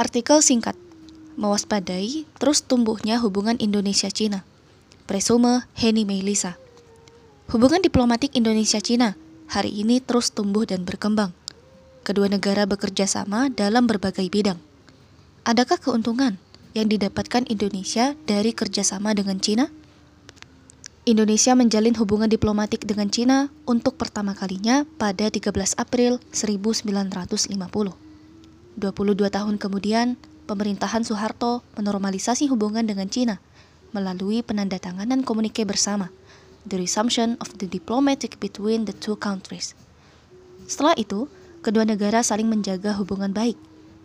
Artikel singkat Mewaspadai terus tumbuhnya hubungan Indonesia-Cina Presume Henny Melisa Hubungan diplomatik Indonesia-Cina hari ini terus tumbuh dan berkembang. Kedua negara bekerja sama dalam berbagai bidang. Adakah keuntungan yang didapatkan Indonesia dari kerjasama dengan Cina? Indonesia menjalin hubungan diplomatik dengan Cina untuk pertama kalinya pada 13 April 1950. 22 tahun kemudian, pemerintahan Soeharto menormalisasi hubungan dengan Cina melalui penandatanganan komunike bersama, the resumption of the diplomatic between the two countries. Setelah itu, kedua negara saling menjaga hubungan baik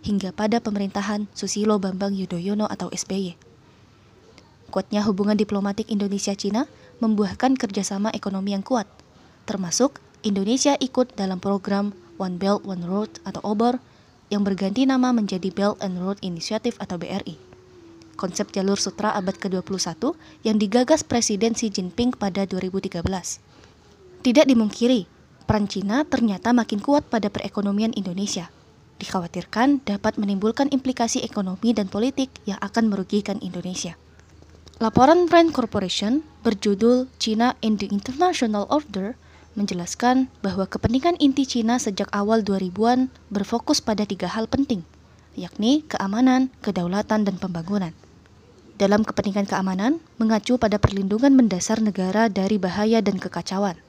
hingga pada pemerintahan Susilo Bambang Yudhoyono atau SBY. Kuatnya hubungan diplomatik Indonesia-Cina membuahkan kerjasama ekonomi yang kuat, termasuk Indonesia ikut dalam program One Belt One Road atau OBOR yang berganti nama menjadi Belt and Road Initiative atau BRI. Konsep jalur sutra abad ke-21 yang digagas Presiden Xi Jinping pada 2013. Tidak dimungkiri, peran Cina ternyata makin kuat pada perekonomian Indonesia. Dikhawatirkan dapat menimbulkan implikasi ekonomi dan politik yang akan merugikan Indonesia. Laporan Rand Corporation berjudul China in the International Order menjelaskan bahwa kepentingan inti Cina sejak awal 2000-an berfokus pada tiga hal penting, yakni keamanan, kedaulatan, dan pembangunan. Dalam kepentingan keamanan, mengacu pada perlindungan mendasar negara dari bahaya dan kekacauan.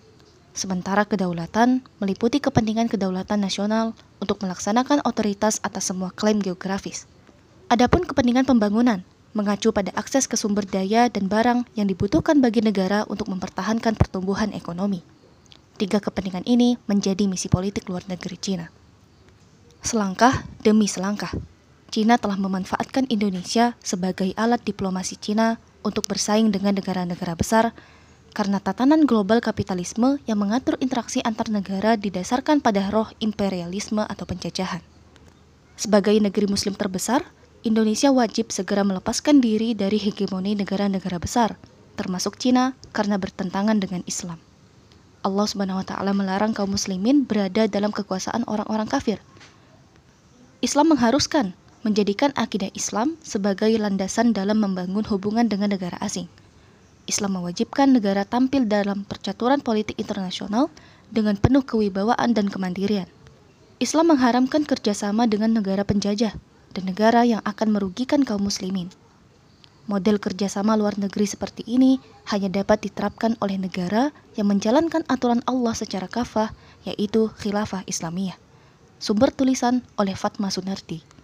Sementara kedaulatan meliputi kepentingan kedaulatan nasional untuk melaksanakan otoritas atas semua klaim geografis. Adapun kepentingan pembangunan mengacu pada akses ke sumber daya dan barang yang dibutuhkan bagi negara untuk mempertahankan pertumbuhan ekonomi. Tiga kepentingan ini menjadi misi politik luar negeri Cina. Selangkah demi selangkah, Cina telah memanfaatkan Indonesia sebagai alat diplomasi Cina untuk bersaing dengan negara-negara besar karena tatanan global kapitalisme yang mengatur interaksi antar negara didasarkan pada roh imperialisme atau penjajahan. Sebagai negeri muslim terbesar, Indonesia wajib segera melepaskan diri dari hegemoni negara-negara besar, termasuk Cina, karena bertentangan dengan Islam. Allah Subhanahu wa taala melarang kaum muslimin berada dalam kekuasaan orang-orang kafir. Islam mengharuskan menjadikan akidah Islam sebagai landasan dalam membangun hubungan dengan negara asing. Islam mewajibkan negara tampil dalam percaturan politik internasional dengan penuh kewibawaan dan kemandirian. Islam mengharamkan kerjasama dengan negara penjajah, dan negara yang akan merugikan kaum muslimin. Model kerjasama luar negeri seperti ini hanya dapat diterapkan oleh negara yang menjalankan aturan Allah secara kafah, yaitu khilafah Islamiyah. Sumber tulisan oleh Fatma Sunardi.